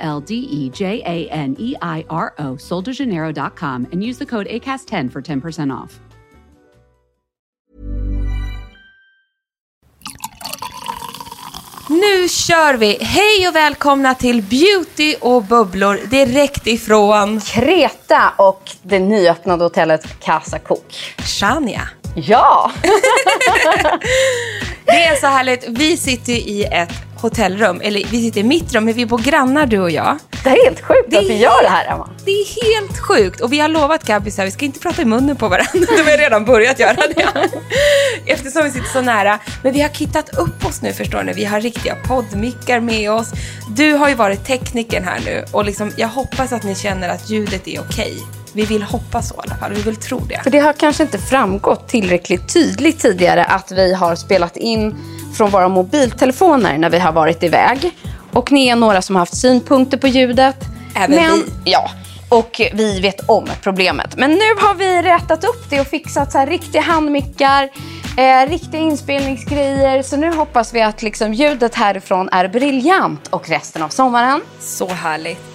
L D E J A N E I R O, soldejaneiro.com, and use the code ACAST10 for 10% off. Nu kör vi! Hej och välkomna till Beauty och bubblor direkt ifrån Kreta och det nyöppnade hotellet Casa Cook. Shania. Ja! Det är så härligt. Vi sitter i ett hotellrum, eller vi sitter i mitt rum, men vi bor grannar du och jag. Det är helt sjukt att vi gör det här, Emma. Det är helt sjukt. Och vi har lovat Gabi att vi ska inte prata i munnen på varandra. De har redan börjat göra det. Eftersom vi sitter så nära. Men vi har kittat upp oss nu förstår ni. Vi har riktiga poddmickar med oss. Du har ju varit teknikern här nu och liksom, jag hoppas att ni känner att ljudet är okej. Vi vill hoppas så i alla fall. Vi vill tro det. För det har kanske inte framgått tillräckligt tydligt tidigare att vi har spelat in från våra mobiltelefoner när vi har varit iväg. Och ni är några som har haft synpunkter på ljudet. Även vi. Ja, och vi vet om problemet. Men nu har vi rättat upp det och fixat så här riktiga handmickar, eh, riktiga inspelningsgrejer. Så nu hoppas vi att liksom ljudet härifrån är briljant och resten av sommaren. Så härligt.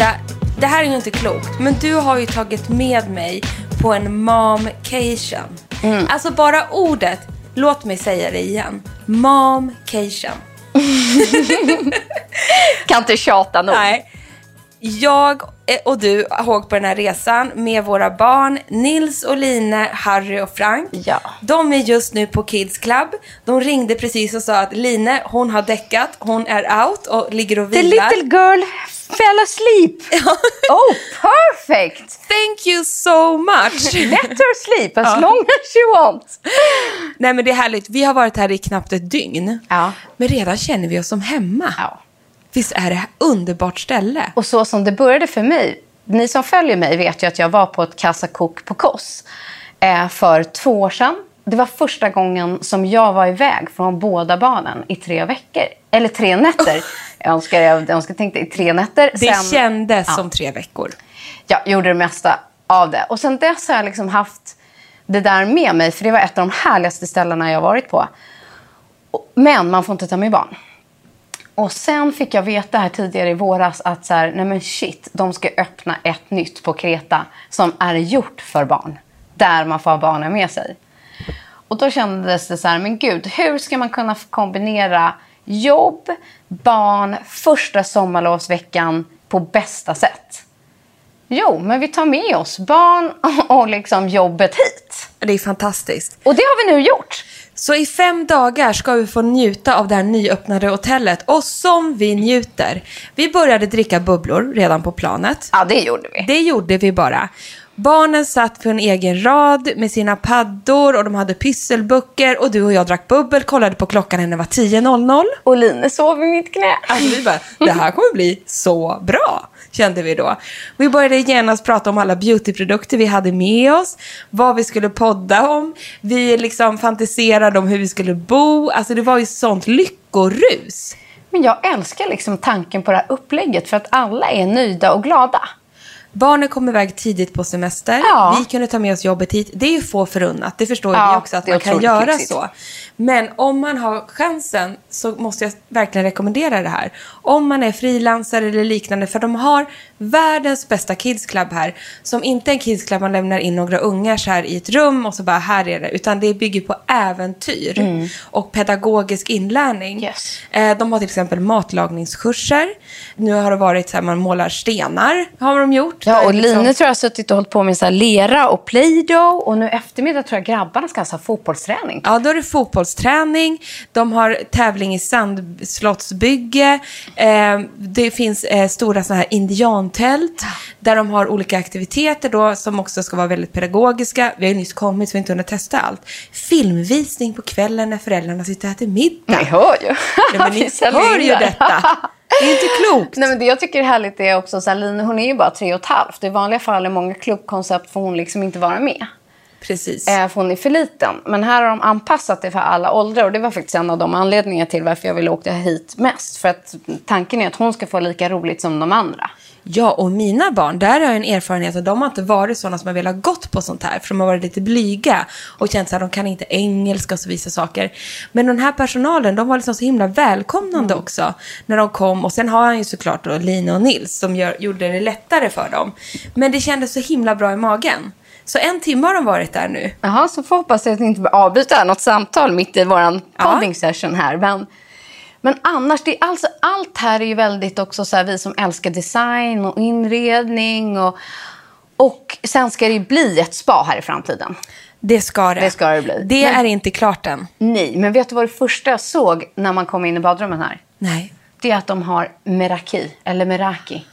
Frida, det här är ju inte klokt, men du har ju tagit med mig på en momcation. Alltså bara ordet, låt mig säga det igen. Momcation. Kan inte tjata nog. Nej. Jag och du har åkt på den här resan med våra barn Nils och Line, Harry och Frank. Ja. De är just nu på Kids Club. De ringde precis och sa att Line, hon har däckat, hon är out och ligger och The vilar. little girl fell asleep. oh, perfect! Thank you so much! Let her sleep as Ja. long as she wants. Nej men det är härligt. Vi har varit här i knappt ett dygn. Ja. Men redan känner vi oss som hemma. Ja. Visst är det ett underbart ställe? Och så som det började för mig. Ni som följer mig vet ju att jag var på ett kassakok på Kos eh, för två år sedan. Det var första gången som jag var iväg från båda barnen i tre veckor. Eller tre nätter. Jag önskar jag önskar tänkte i tre nätter. Det Sen- kändes Ja. som tre veckor. jag gjorde det mesta av det. Och sen dess har jag liksom haft det där med mig, för det var ett av de härligaste ställena jag varit på. Men man får inte ta med barn. Och sen fick jag veta här tidigare i våras att så här, nej men shit, de ska öppna ett nytt på Kreta som är gjort för barn. Där man får ha barnen med sig. Och då kändes det så här, men gud, hur ska man kunna kombinera jobb, barn, första sommarlovsveckan på bästa sätt? Jo, men vi tar med oss barn och liksom jobbet hit. Det är fantastiskt. Och det har vi nu gjort. Så i fem dagar ska vi få njuta av det här nyöppnade hotellet. Och som vi njuter. Vi började dricka bubblor redan på planet. Ja, det gjorde vi. Det gjorde vi bara. Barnen satt på en egen rad med sina paddor och de hade pysselböcker och du och jag drack bubbel, kollade på klockan när det var 10.00. Och Line sov i mitt knä. Alltså vi bara, det här kommer bli så bra, kände vi då. Vi började genast prata om alla beautyprodukter vi hade med oss, vad vi skulle podda om. Vi liksom fantiserade om hur vi skulle bo. Alltså det var ju sånt lyckorus. Men jag älskar liksom tanken på det här upplägget för att alla är nöjda och glada. Barnen kom iväg tidigt på semester. Ja. Vi kunde ta med oss jobbet hit. Det är ju få förunnat. Det förstår Ja, vi också att man kan göra lyxigt. så. Men om man har chansen så måste jag verkligen rekommendera det här. Om man är frilansare eller liknande. För de har världens bästa kids club här. Som inte är en kids club man lämnar in några ungar så här i ett rum och så bara här är det. Utan det bygger på äventyr och pedagogisk inlärning. Mm. Yes. Eh, De har till exempel matlagningskurser. Nu har det varit så här, man målar stenar, har de gjort. Ja, Där och liksom- Line tror jag har suttit och hållit på med så lera och play-doh. Och nu eftermiddag tror jag grabbarna ska ha fotbollsträning. Ja, då är det fotbollsträning, de har tävling i sandslottsbygge, eh, det finns eh, stora såna här indiantält där de har olika aktiviteter då som också ska vara väldigt pedagogiska. Vi har ju nyss kommit så vi har inte hunnit testa allt. Filmvisning på kvällen när föräldrarna sitter och äter middag. Ni hör ju. Nej, men ni hör ju detta. Det är inte klokt. Nej, men det jag tycker är härligt är också så här, Line, hon är ju bara tre och ett halvt. I vanliga fall i många klubbkoncept får hon liksom inte vara med. Precis. Eh, för hon är för liten. Men här har de anpassat det för alla åldrar. Och det var faktiskt en av de anledningar till varför jag ville åka hit mest. För att tanken är att hon ska få lika roligt som de andra. Ja, och mina barn, där har jag en erfarenhet att de har inte varit sådana som har velat gått på sånt här. För de har varit lite blyga och känt att de kan inte engelska och så vissa saker. Men den här personalen, de var liksom så himla välkomnande också när de kom. Och sen har han ju såklart då Lina och Nils som gör, gjorde det lättare för dem. Men det kändes så himla bra i magen. Så en timme har de varit där nu. Jaha, så får hoppas jag att ni inte avbryter något samtal mitt i vår Ja. podding session här. Men, men annars, det, är alltså, allt här är ju väldigt också så här, vi som älskar design och inredning. Och, och sen ska det ju bli ett spa här i framtiden. Det ska det. Det ska det bli. Det Men- är inte klart än. Nej, men vet du vad det första jag såg när man kom in i badrummen här? Nej. Det är att de har meraki, eller meraki.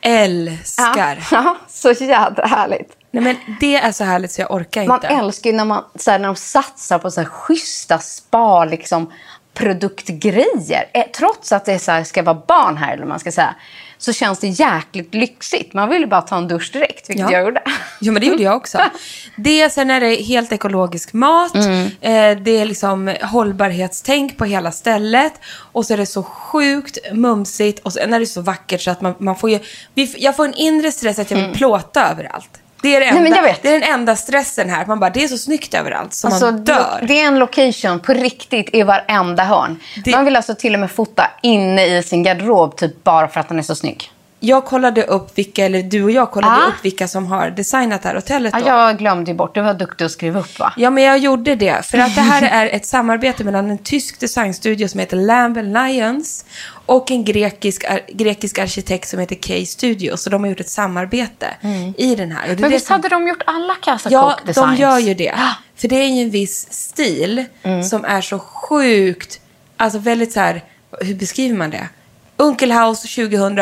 Älskar. Ja, så jädra härligt. Nej, men det är så härligt så jag orkar Man inte. älskar ju när, man, så här, när de satsar på så här schyssta spa, liksom, produktgrejer. Eh, Trots att det så här, ska vara barn här, eller man ska säga, så känns det jäkligt lyxigt. Man vill ju bara ta en dusch direkt, vilket Ja. jag gjorde. Jo, men det gjorde jag också. Det, sen är det helt ekologisk mat. Mm. Eh, det är liksom hållbarhetstänk på hela stället. Och så är det så sjukt mumsigt. Och sen är det så vackert så att man, man får ju... vi- Jag får en inre stress att jag vill plåta överallt. Det är, enda, vet. det är den enda stressen här. Man bara, det är så snyggt överallt så Alltså, man dör. det, det är en location på riktigt i varenda hörn. Det- Man vill alltså till och med fota inne i sin garderob typ bara för att den är så snygg jag kollade upp vilka, eller du och jag kollade ah. upp vilka som har designat det här hotellet. Då. Ah, jag glömde bort, du var duktig att skriva upp va? Ja, men jag gjorde det. För att det här är ett samarbete mellan en tysk designstudio som heter Lamb Lions och en grekisk, ar grekisk arkitekt som heter Key Studio. Så de har gjort ett samarbete mm. i den här. men visst som... hade de gjort alla Casa Ja, de gör ju det. För det är ju en viss stil mm. som är så sjukt, alltså väldigt så här, hur beskriver man det? Unkelhaus 2000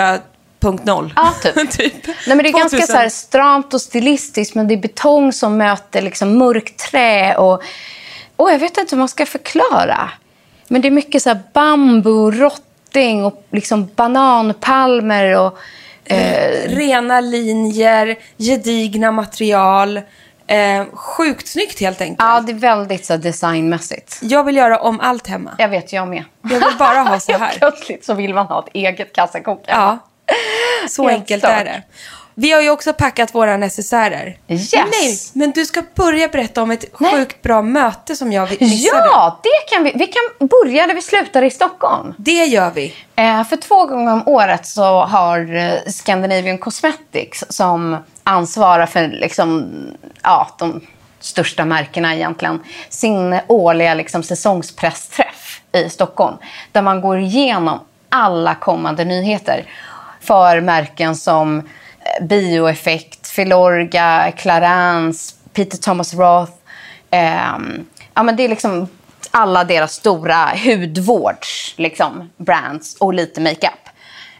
2.0. Ja, typ. typ. Nej, men det är 2000. ganska så här stramt och stilistiskt, men det är betong som möter liksom mörkt trä. Och, och jag vet inte hur man ska förklara. Men det är mycket så här bambu, rotting och liksom bananpalmer. Och, mm. eh... Rena linjer, gedigna material. Eh, sjukt snyggt helt enkelt. Ja, det är väldigt så designmässigt. Jag vill göra om allt hemma. Jag vet, jag med. Jag vill bara ha så här. Plötsligt så vill man ha ett eget kassakok. Ja. så Helt enkelt klart. är det. Vi har ju också packat våra necessärer. Yes. Nej, men du ska börja berätta om ett Nej. sjukt bra möte som jag missade. Ja, det kan vi. Vi kan börja där vi slutar i Stockholm. Det gör vi. Eh, för två gånger om året så har eh, Scandinavian Cosmetics som ansvarar för liksom, ja, de största märkena egentligen sin årliga liksom, säsongspressträff i Stockholm. Där man går igenom alla kommande nyheter för märken som eh, Bioeffekt, Filorga, Clarins, Peter Thomas Roth. Eh, ja, men det är liksom alla deras stora hudvårds liksom, brands och lite makeup.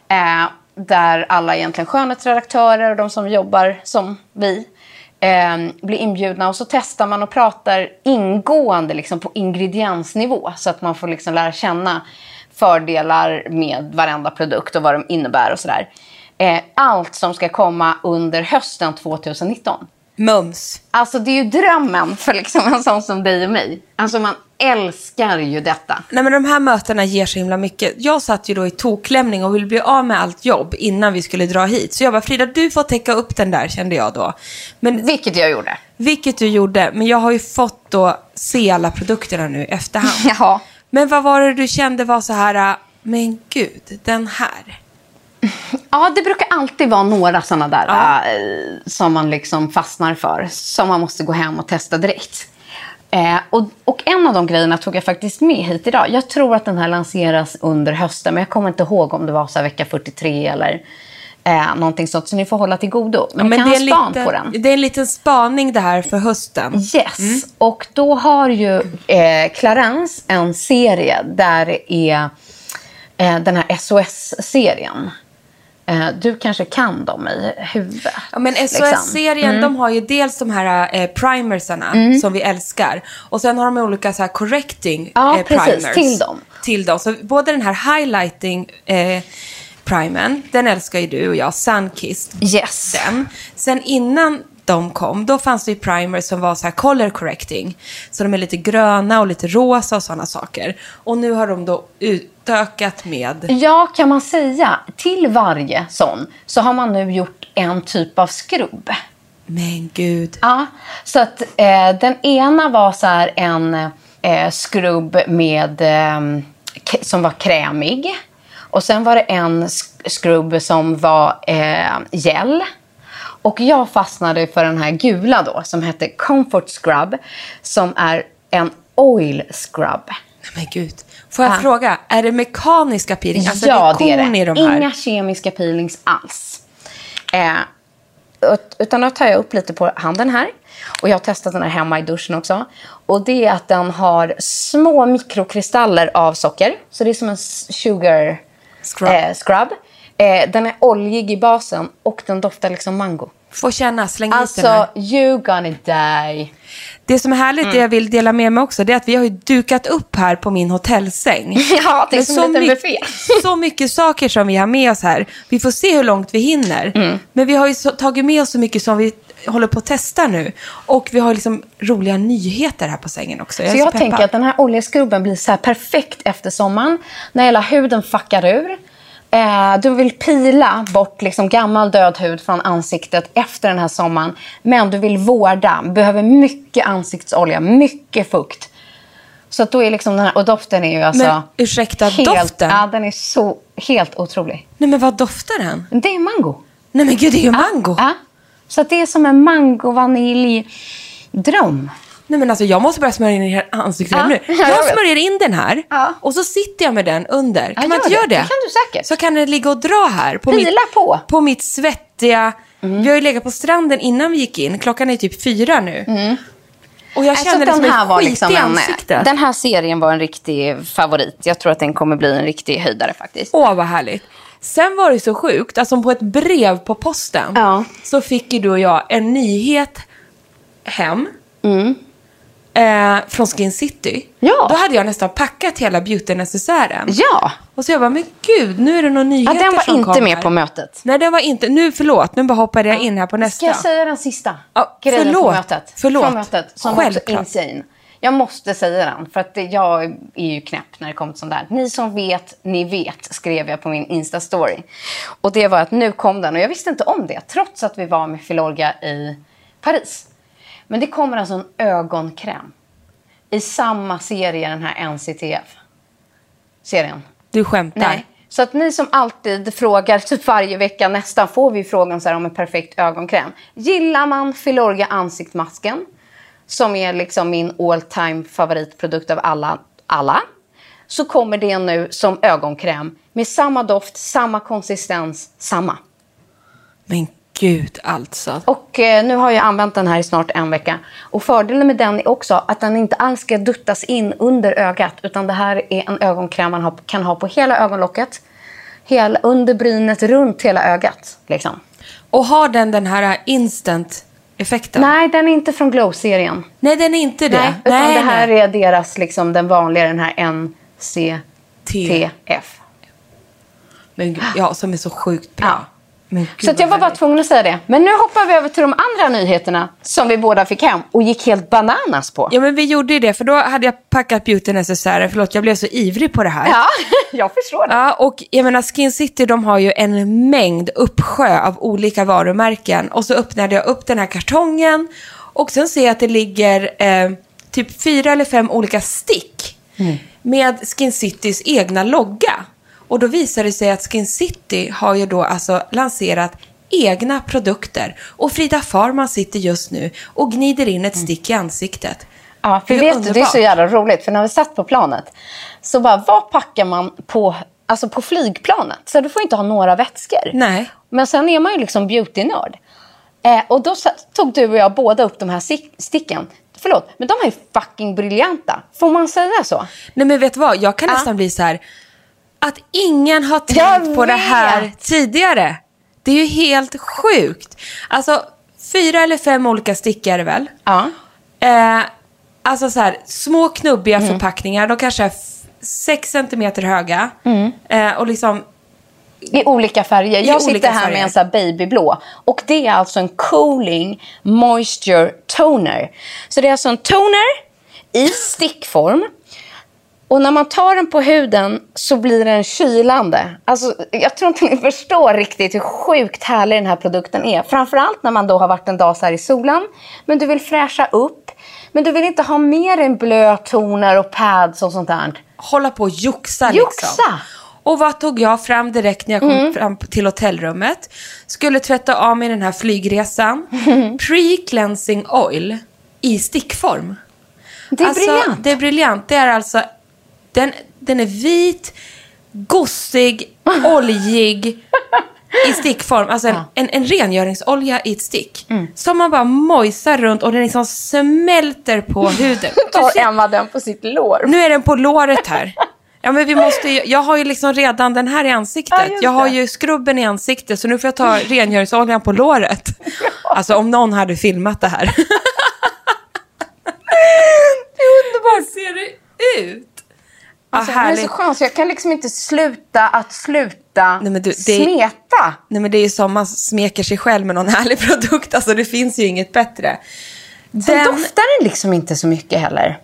Eh, där alla egentligen skönhetsredaktörer och de som jobbar som vi eh, blir inbjudna och så testar man och pratar ingående liksom, på ingrediensnivå så att man får liksom lära känna fördelar med varenda produkt och vad de innebär och sådär. Eh, allt som ska komma under hösten 2019. Mums. Alltså det är ju drömmen för liksom en sån som dig och mig. Alltså man älskar ju detta. Nej men de här mötena ger så himla mycket. Jag satt ju då i tokklämning och ville bli av med allt jobb innan vi skulle dra hit. Så jag bara, Frida du får täcka upp den där kände jag då. Men Vilket jag gjorde. vilket du gjorde. Men jag har ju fått då se alla produkterna nu i efterhand. Jaha. Men vad var det du kände var så här, äh, men gud, den här. Ja, det brukar alltid vara några sådana där Ja. eh, som man liksom fastnar för. Som man måste gå hem och testa direkt. Eh, och, och en av de grejerna tog jag faktiskt med hit idag. Jag tror att den här lanseras under hösten, men jag kommer inte ihåg om det var så vecka 43 eller Eh, någonting sånt, så ni får hålla till godo. Men, Ja, ni kan det, är span lite, på den. det är en liten spaning det här för hösten. Yes, Mm. och då har ju eh, Clarence en serie där det är eh, den här SOS-serien. Eh, du kanske kan dem i huvudet. Ja, men liksom. SOS-serien, de har ju dels de här eh, primersarna som vi älskar. Och sen har de olika så här correcting Ja, eh, precis, primers. till dem. Till dem. Så både den här highlighting eh, primern, den älskar ju du och jag, Sunkissed. Yes. Den. Sen innan de kom, då fanns det ju primers som var så här color correcting. Så de är lite gröna och lite rosa och sådana saker. Och nu har de då utökat med... Ja, kan man säga. Till varje sån så har man nu gjort en typ av skrubb. Men gud. Ja, så att eh, den ena var så här en eh, skrubb med, eh, som var krämig. Och sen var det en sk- skrubb som var eh, gel. Och jag fastnade för den här gula då som hette Comfort Scrub som är en oil scrub. Nej, Men gud. Får jag Ja. fråga, är det mekaniska peeling? Alltså ja, det är det de? Inga kemiska peelings alls. Eh, ut- utan då tar jag upp lite på handen här. Och jag har testat den här hemma i duschen också. Och det är att den har små mikrokristaller av socker. Så det är som en sugar Scrub. Eh, scrub. Eh, den är oljig i basen och den doftar liksom mango. Få känna, släng hit den här. Alltså, you gonna die. Det som är härligt, Mm. det jag vill dela med mig också, det är att vi har ju dukat upp här på min hotellsäng. Ja, det är som en liten buffé. så mycket saker som vi har med oss här. Vi får se hur långt vi hinner. Mm. Men vi har ju så, tagit med oss så mycket som vi håller på att testa nu. Och vi har liksom roliga nyheter här på sängen också. Jag Så är jag så tänker peppad. att den här oljeskrubben blir så perfekt efter sommaren. När hela huden fuckar ur. Eh, du vill pila bort liksom gammal död hud från ansiktet efter den här sommaren. Men du vill vårda. Behöver mycket ansiktsolja, mycket fukt. Så då är liksom den här, och doften är ju alltså... Men ursäkta, helt, doften? Ja, den är så helt otrolig. Nej men vad doftar den? Det är mango. Nej men gud, det är ju mango. Ja. Så det är som en mango-vanilj-dröm. Nej men alltså jag måste börja smörja in i ansiktet Ja, nu. ja, jag smörjer in den här Ja. och så sitter jag med den under. Kan Ja, man inte göra det? Det kan du säkert. Så kan den ligga och dra här. På mitt, på. Mm. På mitt svettiga... Vi har ju legat på stranden innan vi gick in. Klockan är typ fyra nu. Och jag Alltså, känner liksom den här var liksom en, ansiktet. Den här serien var en riktig favorit. Jag tror att den kommer bli en riktig höjdare faktiskt. Åh, vad härligt. Sen var det så sjukt, alltså på ett brev på posten Ja. så fick ju du och jag en nyhet hem eh, från Skin City. Mm. Ja. Då hade jag nästan packat hela beauty-necessären. Ja, Och så jag bara, men gud, nu är det ja nyheter den var som inte med på mötet. Nej, den var inte. Nu, förlåt, nu bara hoppade jag in här på nästa. Ska jag säga den sista Ja, grejen förlåt. på mötet? Förlåt. Från mötet, som Självklart. insane. Jag måste säga den, för att jag är ju knäpp när det kommer till sånt där. Ni som vet, ni vet, skrev jag på min Insta-story. Och det var att nu kom den, och jag visste inte om det, trots att vi var med Filorga i Paris. Men det kommer alltså en ögonkräm i samma serie, den här NCTF-serien. Du skämtar. Nej. Så att ni som alltid frågar, typ varje vecka nästan, får vi frågan så här om en perfekt ögonkräm. Gillar man Filorga ansiktsmasken, som är liksom min all time favoritprodukt av alla, alla, så kommer det nu som ögonkräm med samma doft, samma konsistens, samma. Men gud alltså. Och eh, nu har jag använt den här i snart en vecka. Och fördelen med den är också att den inte alls ska duttas in under ögat. Utan det här är en ögonkräm man har, kan ha på hela ögonlocket. Hela, under brynet, runt hela ögat. Liksom. Och har den den här instant-effekten? Nej, den är inte från Glow-serien. Nej, den är inte det. Nej, utan nej, det här nej. är deras, liksom, den vanliga, den här NCTF. Men ja, som är så sjukt bra. Ja. Så jag var bara tvungen att säga det. Men nu hoppar vi över till de andra nyheterna som vi båda fick hem och gick helt bananas på. Ja, men vi gjorde ju det, för då hade jag packat beauty-necessären. Förlåt, jag blev så ivrig på det här. Ja, jag förstår det. Ja, och jag menar Skin City de har ju en mängd uppsjö av olika varumärken. Och så öppnade jag upp den här kartongen och sen ser jag att det ligger eh, typ fyra eller fem olika stick med Skin Citys egna logga. Och då visar det sig att Skin City har ju då alltså lanserat egna produkter. Och Frida Farman sitter just nu och gnider in ett stick i ansiktet. Ja, för Det vet du, det är så jävla roligt. För när vi satt på planet, så bara, vad packar man på, alltså på flygplanet? Så du får inte ha några vätskor. Nej. Men sen är man ju liksom beautynörd. Eh, och då tog du och jag båda upp de här stick- sticken. Förlåt, men de är fucking briljanta. Får man säga så? Nej men vet du vad, jag kan Ja. nästan bli så här. Att ingen har tänkt på det här tidigare. Det är ju helt sjukt. Alltså fyra eller fem olika stickor är det väl? Ja. Eh, alltså så här, små knubbiga Mm. förpackningar. De kanske är sex centimeter höga. Mm. Eh, och liksom, I olika färger. Jag sitter här färger. med en här babyblå. Och det är alltså en cooling moisture toner. Så det är alltså en toner i stickform. Och när man tar den på huden så blir den kylande. Alltså, jag tror inte ni förstår riktigt hur sjukt härlig den här produkten är. Framförallt när man då har varit en dag så här i solen. Men du vill fräscha upp. Men du vill inte ha mer än blötoner och pads och sånt där. hålla på och joxa, liksom. Och vad tog jag fram direkt när jag kom Mm. fram till hotellrummet? Skulle tvätta av mig den här flygresan. Pre-cleansing oil i stickform. Det är alltså, briljant. Det är briljant. Det är alltså, den, den är vit, gossig, oljig i stickform. Alltså en, en, en rengöringsolja i ett stick. Mm. Som man bara mojsar runt och den liksom smälter på huden. Tar Emma den på sitt lår. nu är den på låret här. Ja, men vi måste ju, jag har ju liksom redan den här i ansiktet. Ja, jag har det. ju skrubben i ansiktet så nu får jag ta rengöringsoljan på låret. Alltså om någon hade filmat det här. Underbart ser det ut. Ja, Alltså, den är härligt. så skön så jag kan liksom inte sluta att sluta Nej, du, det- smeta. Nej men det är ju som man smeker sig själv med någon härlig produkt. Alltså det finns ju inget bättre. Sen doftar den liksom inte så mycket heller.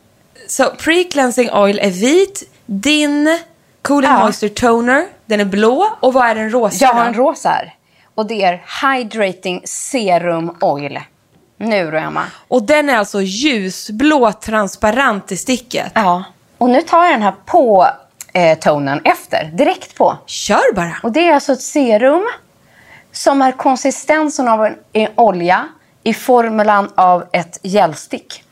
Så pre-cleansing oil är vit. Din cooling Ja. moisture toner, den är blå. Och vad är den rosa? Jag har en rosa här. Och det är Hydrating Serum Oil. Nu då, Emma. Och den är alltså ljusblå, transparent i sticket. Ja. Och nu tar jag den här på eh, tonen efter. Direkt på. Kör bara! Och det är alltså ett serum som är konsistensen av en, en olja i formulan av ett gelstick.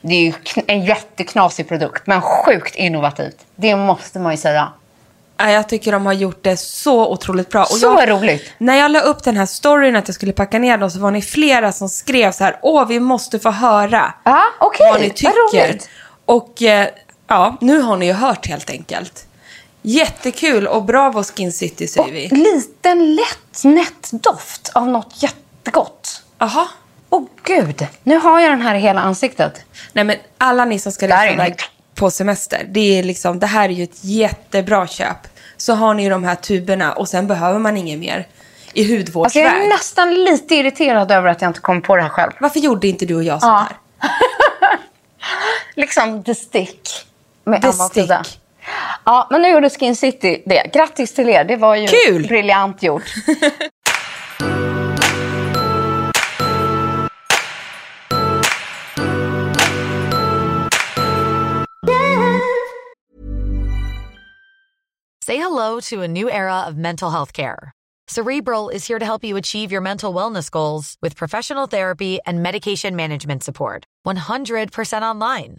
Det är en jätteknasig produkt, men sjukt innovativt. Det måste man ju säga. Ja, Jag tycker de har gjort det så otroligt bra. Och Så jag, roligt. När jag la upp den här storyn att jag skulle packa ner dem så var ni flera som skrev så här, åh vi måste få höra Ja, okej. vad ni Vad tycker. roligt. Och eh, ja, nu har ni ju hört helt enkelt. Jättekul och bravo Skin City säger vi. Liten lätt nättdoft av något jättegott. Jaha. Åh gud, nu har jag den här i hela ansiktet. Nej men alla ni som ska resa iväg på semester, det, är liksom, det här är ju ett jättebra köp. Så har ni de här tuberna och sen behöver man inget mer i Alltså hudvårdsväg. jag är nästan lite irriterad över att jag inte kom på det här själv. Varför gjorde inte du och jag så Ja. här? Liksom the stick. Med The Emma och Frida. Ja, men nu gjorde Skin City det. Grattis till er. Det var ju Kul! briljant gjort. Say hello to a new era of mental health care. Cerebral is here to help you achieve your mental wellness goals with professional therapy and medication management support. 100% online.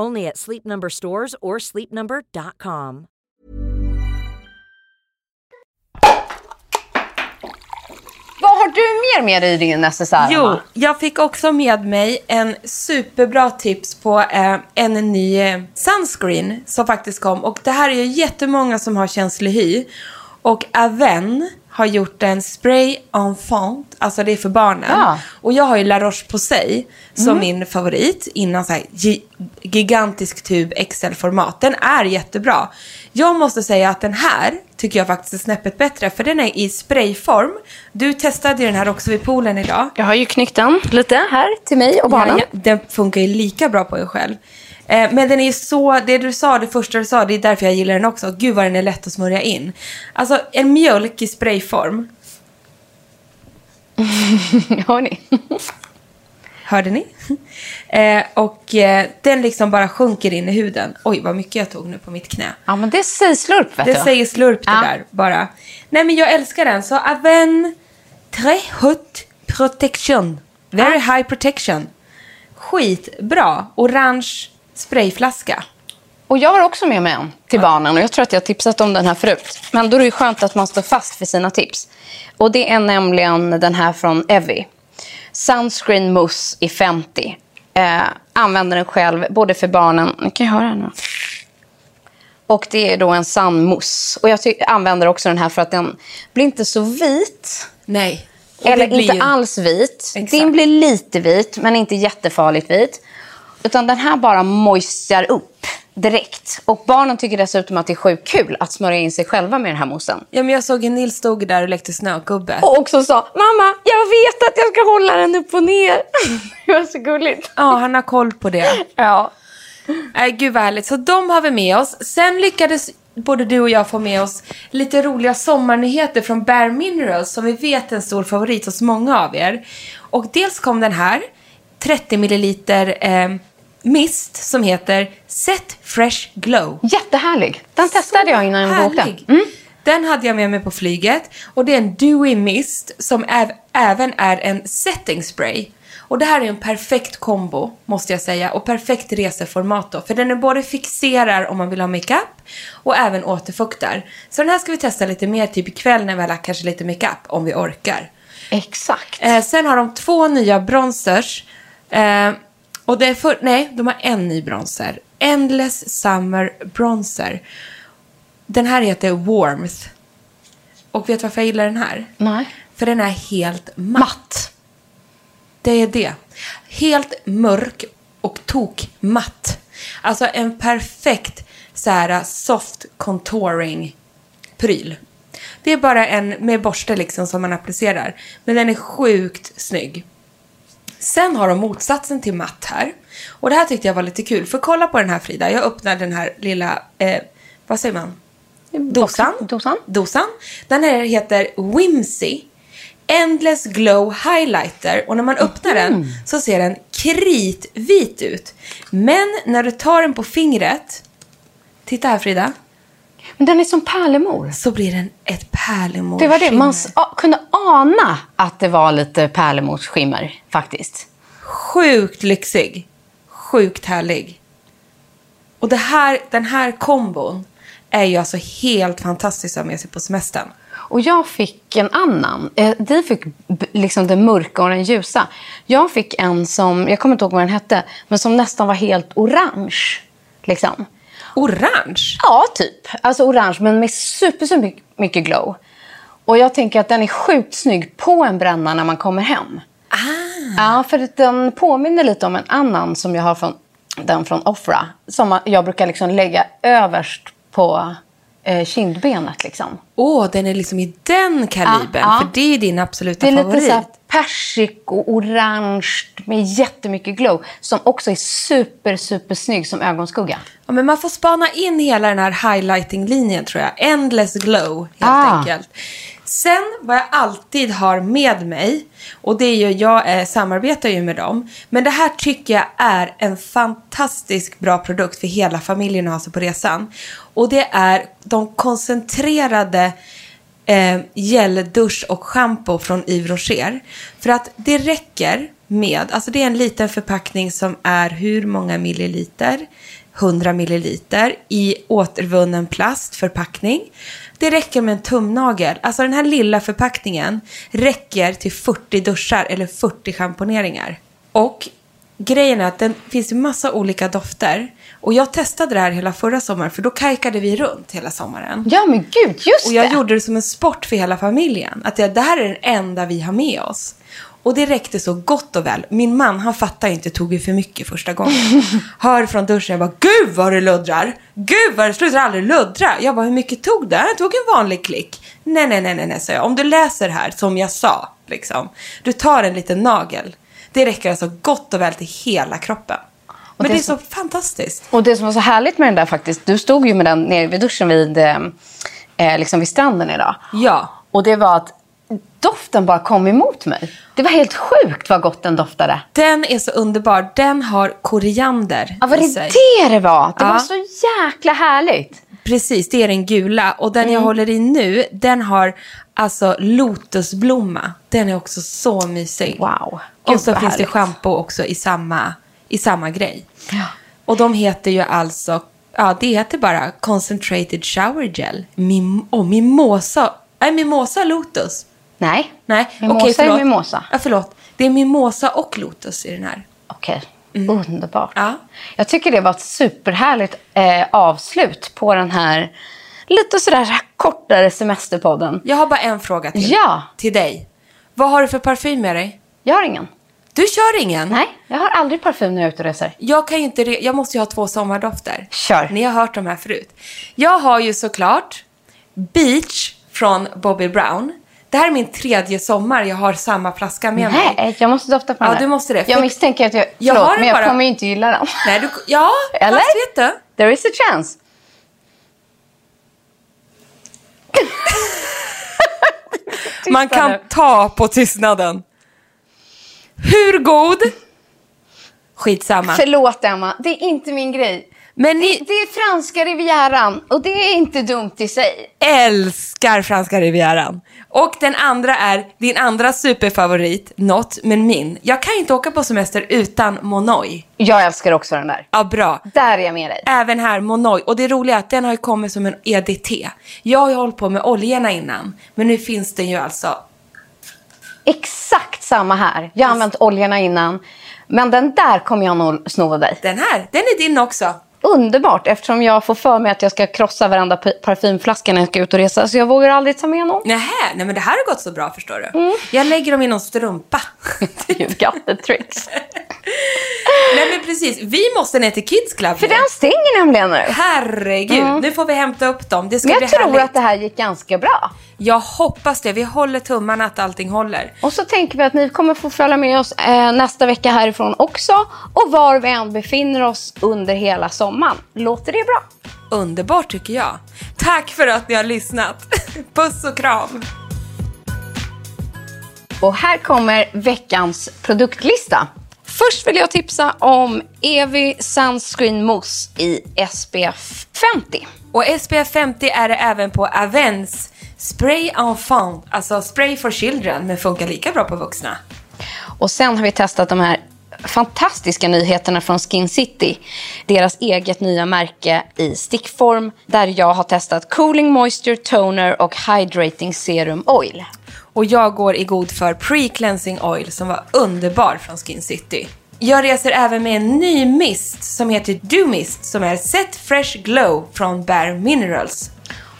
Only at Sleep Number stores or sleepnumber.com. Vad har du mer med dig i din necessär? Jo, jag fick också med mig en superbra tips på eh, en ny eh, sunscreen som faktiskt kom. Och det här är ju jättemånga som har känslig hy. Och även har gjort en spray enfant, alltså det är för barnen. Ja. Och jag har ju La Roche-Posay som min favorit innan så här gi- gigantisk tub XL-format. Den är jättebra. Jag måste säga att den här tycker jag faktiskt är snäppet bättre för den är i sprayform. Du testade ju den här också vid poolen idag. Jag har ju knyckt den lite här till mig och barnen. Ja, den funkar ju lika bra på en själv. Eh, men den är ju så, det du sa, det första du sa, det är därför jag gillar den också. Gud vad den är lätt att smörja in. Alltså en mjölk i sprayform. Hör ni? Hörde ni? Eh, och eh, den liksom bara sjunker in i huden. Oj, vad mycket jag tog nu på mitt knä. Ja, men det säger slurp, vet Det du. säger slurp det Ja. där bara. Nej men jag älskar den. Så Aven Très Haute Protection. Very high protection. Skitbra. Orange sprayflaska. Och jag har också med mig en till barnen och jag tror att jag har tipsat om den här förut. Men då är det skönt att man står fast för sina tips. Och det är nämligen den här från Evi. Sunscreen Mousse i 50. Eh, använder den själv både för barnen, ni kan ju höra nu. Och det är då en sandmousse. Och jag använder också den här för att den blir inte så vit. Nej. Eller blir inte alls vit. Exakt. Din blir lite vit, men inte jättefarligt vit. Utan den här bara moisterar upp direkt. Och barnen tycker dessutom att det är sjukt kul att smörja in sig själva med den här moussen. Ja men jag såg ju Nils stod där och lekte snögubbe. Och också sa, mamma, jag vet att jag ska hålla den upp och ner. det var så gulligt. Ja, han har koll på det. Ja. Nej, gud vad härligt. Så de har vi med oss. Sen lyckades både du och jag få med oss lite roliga sommarnyheter från Bare Minerals som vi vet är en stor favorit hos många av er. Och dels kom den här, 30 milliliter eh, mist som heter Set Fresh Glow. Jättehärlig. Den testade jag innan jag åkte. Härlig. Den hade jag med mig på flyget. Och det är en dewy mist som äv- även är en setting spray. Och det här är en perfekt kombo, måste jag säga. Och perfekt reseformat då. För den är både fixerar om man vill ha makeup och även återfuktar. Så den här ska vi testa lite mer typ ikväll när vi har lagt kanske lite makeup om vi orkar. Exakt. Eh, sen har de två nya bronzers. Eh, och det är för, nej, de har en ny bronzer. Endless Summer Bronzer. Den här heter Warmth. Och vet du varför jag gillar den här? Nej. För den är helt matt. Matt. Det är det. Helt mörk och tok matt. Alltså en perfekt så här soft contouring pryl. Det är bara en med borste liksom som man applicerar. Men den är sjukt snygg. Sen har de motsatsen till matt här. Och det här tyckte jag var lite kul. För kolla på den här Frida. Jag öppnar den här lilla, eh, vad säger man? Dosan. Dosan. Dosan. Den här heter Whimsy. Endless Glow Highlighter. Och när man öppnar den så ser den kritvit ut. Men när du tar den på fingret. Titta här Frida. Men den är som pärlemor. Så blir den ett pärlemor. Det var det. Man kunde ana att det var lite pärlemorsskimmer faktiskt. Sjukt lyxig. Sjukt härlig. Och det här, den här kombon är ju alltså helt fantastisk att ha med sig på semestern. Och jag fick en annan. Eh, fick liksom den mörka och den ljusa. Jag fick en som, jag kommer inte ihåg vad den hette, men som nästan var helt orange. Liksom. Orange? Ja, typ. Alltså orange, men med super, super mycket glow. Och jag tänker att den är sjukt snygg på en bränna när man kommer hem. Ah. Ja, för den påminner lite om en annan som jag har från, den från Offra. Som jag brukar liksom lägga överst på eh, kindbenet. Liksom. Åh, den är liksom i den kalibern. Ja, ja. För det är din absoluta Det är favorit. lite så här persik och orange med jättemycket glow. Som också är super, super snygg som ögonskugga. Ja, men man får spana in hela den här highlighting-linjen tror jag. Endless glow, helt Ah. enkelt. Sen, vad jag alltid har med mig, och det är ju, jag eh, samarbetar ju med dem, men det här tycker jag är en fantastisk bra produkt för hela familjen att ha sig på resan. Och det är de koncentrerade eh, geldusch och shampoo från Yves Rocher. För att det räcker med, alltså det är en liten förpackning som är hur många milliliter? 100 milliliter i återvunnen plastförpackning. Det räcker med en tumnagel. Alltså den här lilla förpackningen räcker till 40 duschar eller 40 schamponeringar. Och grejen är att det finns ju massa olika dofter. Och jag testade det här hela förra sommaren för då kajkade vi runt hela sommaren. Ja, men gud, just Och jag det. gjorde det som en sport för hela familjen. Att det, det här är den enda vi har med oss. Och det räckte så gott och väl. Min man, han fattar inte, tog ju för mycket första gången. Hör från duschen, jag bara, gud vad det luddrar! Gud vad det slutar aldrig luddra! Jag bara, hur mycket tog det? Jag tog en vanlig klick. Nej, nej, nej, nej, nej, sa jag. Om du läser här, som jag sa, liksom. Du tar en liten nagel. Det räcker alltså gott och väl till hela kroppen. Men det det är så fantastiskt. Och det som var så härligt med den där faktiskt, du stod ju med den nere vid duschen vid, eh, eh, liksom vid stranden idag. Ja. Och det var att doften bara kom emot mig. Det var helt sjukt vad gott den doftade. Den är så underbar. Den har koriander Ja, var det sig. det det var? Det Ja. var så jäkla härligt. Precis, det är den gula. Och den jag Mm. håller i nu, den har alltså lotusblomma. Den är också så mysig. Wow. Och Gud, så vad finns det härligt. schampo också i samma, i samma grej. Ja. Och de heter ju alltså, ja det heter bara Concentrated Shower Gel. Mim, oh, mimosa, nej mimosa lotus. Nej, Nej, mimosa okej, är mimosa. Ja, förlåt. Det är mimosa och lotus i den här. Okej, underbart. Mm. Ja. Jag tycker det var ett superhärligt eh, avslut på den här lite sådär kortare semesterpodden. Jag har bara en fråga till. Ja. Till dig. Vad har du för parfym med dig? Jag har ingen. Du kör ingen? Nej, jag har aldrig parfym när jag är ute och reser. Jag kan ju inte, re- jag måste ju ha två sommardofter. Kör. Ni har hört de här förut. Jag har ju såklart Beach från Bobby Brown. Det här är min tredje sommar jag har samma flaska med mig. Nej, jag måste dofta på Ja, den där. du måste det. Jag För- misstänker att jag... Jag Förlåt, har men jag bara- kommer ju inte gilla den. Nej, du, ja, Eller? fast vet du? There is a chance. Man kan ta på tystnaden. Hur god? Skitsamma. Förlåt, Emma. Det är inte min grej. Men Det, ni det är franska rivieran och det är inte dumt i sig. älskar franska rivieran. Och den andra är din andra superfavorit, not men min. Jag kan inte åka på semester utan Monoi. Jag älskar också den där. Ja, bra. Där är jag med dig. Även här Monoi. Och det roliga är att den har ju kommit som en EDT. Jag har ju hållit på med oljorna innan. Men nu finns den ju alltså. Exakt samma här. Jag har använt oljorna innan. Men den där kommer jag nog sno av dig. Den här, den är din också. Underbart eftersom jag får för mig att jag ska krossa varenda parfymflaska när jag ska ut och resa. Så jag vågar aldrig ta med någon. Nähä, nej men det här har gått så bra förstår du. Mm. Jag lägger dem i någon strumpa. You've got the tricks. nej men precis, vi måste ner till Kids Club För nu. den stänger nämligen nu. Herregud, nu får vi hämta upp dem. Det ska Men bli jag tror härligt. att det här gick ganska bra. Jag hoppas det. Vi håller tummarna att allting håller. Och så tänker vi att ni kommer få följa med oss eh, nästa vecka härifrån också. Och var vi än befinner oss under hela sommaren. Låter det bra? Underbart tycker jag. Tack för att ni har lyssnat. Puss och kram. Och här kommer veckans produktlista. Först vill jag tipsa om Evi Sunscreen Mousse i SPF 50. Och SPF 50 är det även på Avens Spray Enfant, alltså spray for children, men funkar lika bra på vuxna. Och sen har vi testat de här fantastiska nyheterna från Skin City. Deras eget nya märke i stickform. Där jag har testat Cooling Moisture Toner och Hydrating Serum Oil. Och jag går i god för Pre-Cleansing Oil som var underbar från Skin City. Jag reser även med en ny mist som heter Do Mist som är Set Fresh Glow från Bare Minerals.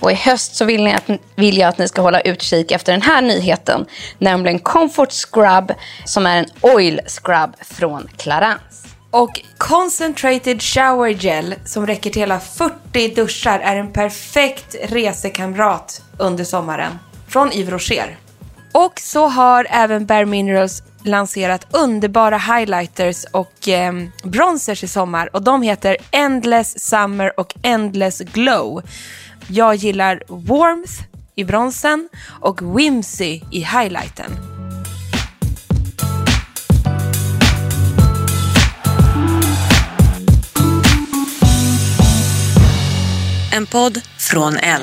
Och i höst så vill, att, vill jag att ni ska hålla utkik efter den här nyheten. Nämligen Comfort Scrub som är en oil scrub från Clarins. Och Concentrated Shower Gel som räcker till hela 40 duschar är en perfekt resekamrat under sommaren. Från Yves Rocher. Och så har även Bare Minerals lanserat underbara highlighters och eh, bronzers i sommar och de heter Endless Summer och Endless Glow. Jag gillar Warmth i bronsen och Whimsy i highlighten. En podd från L.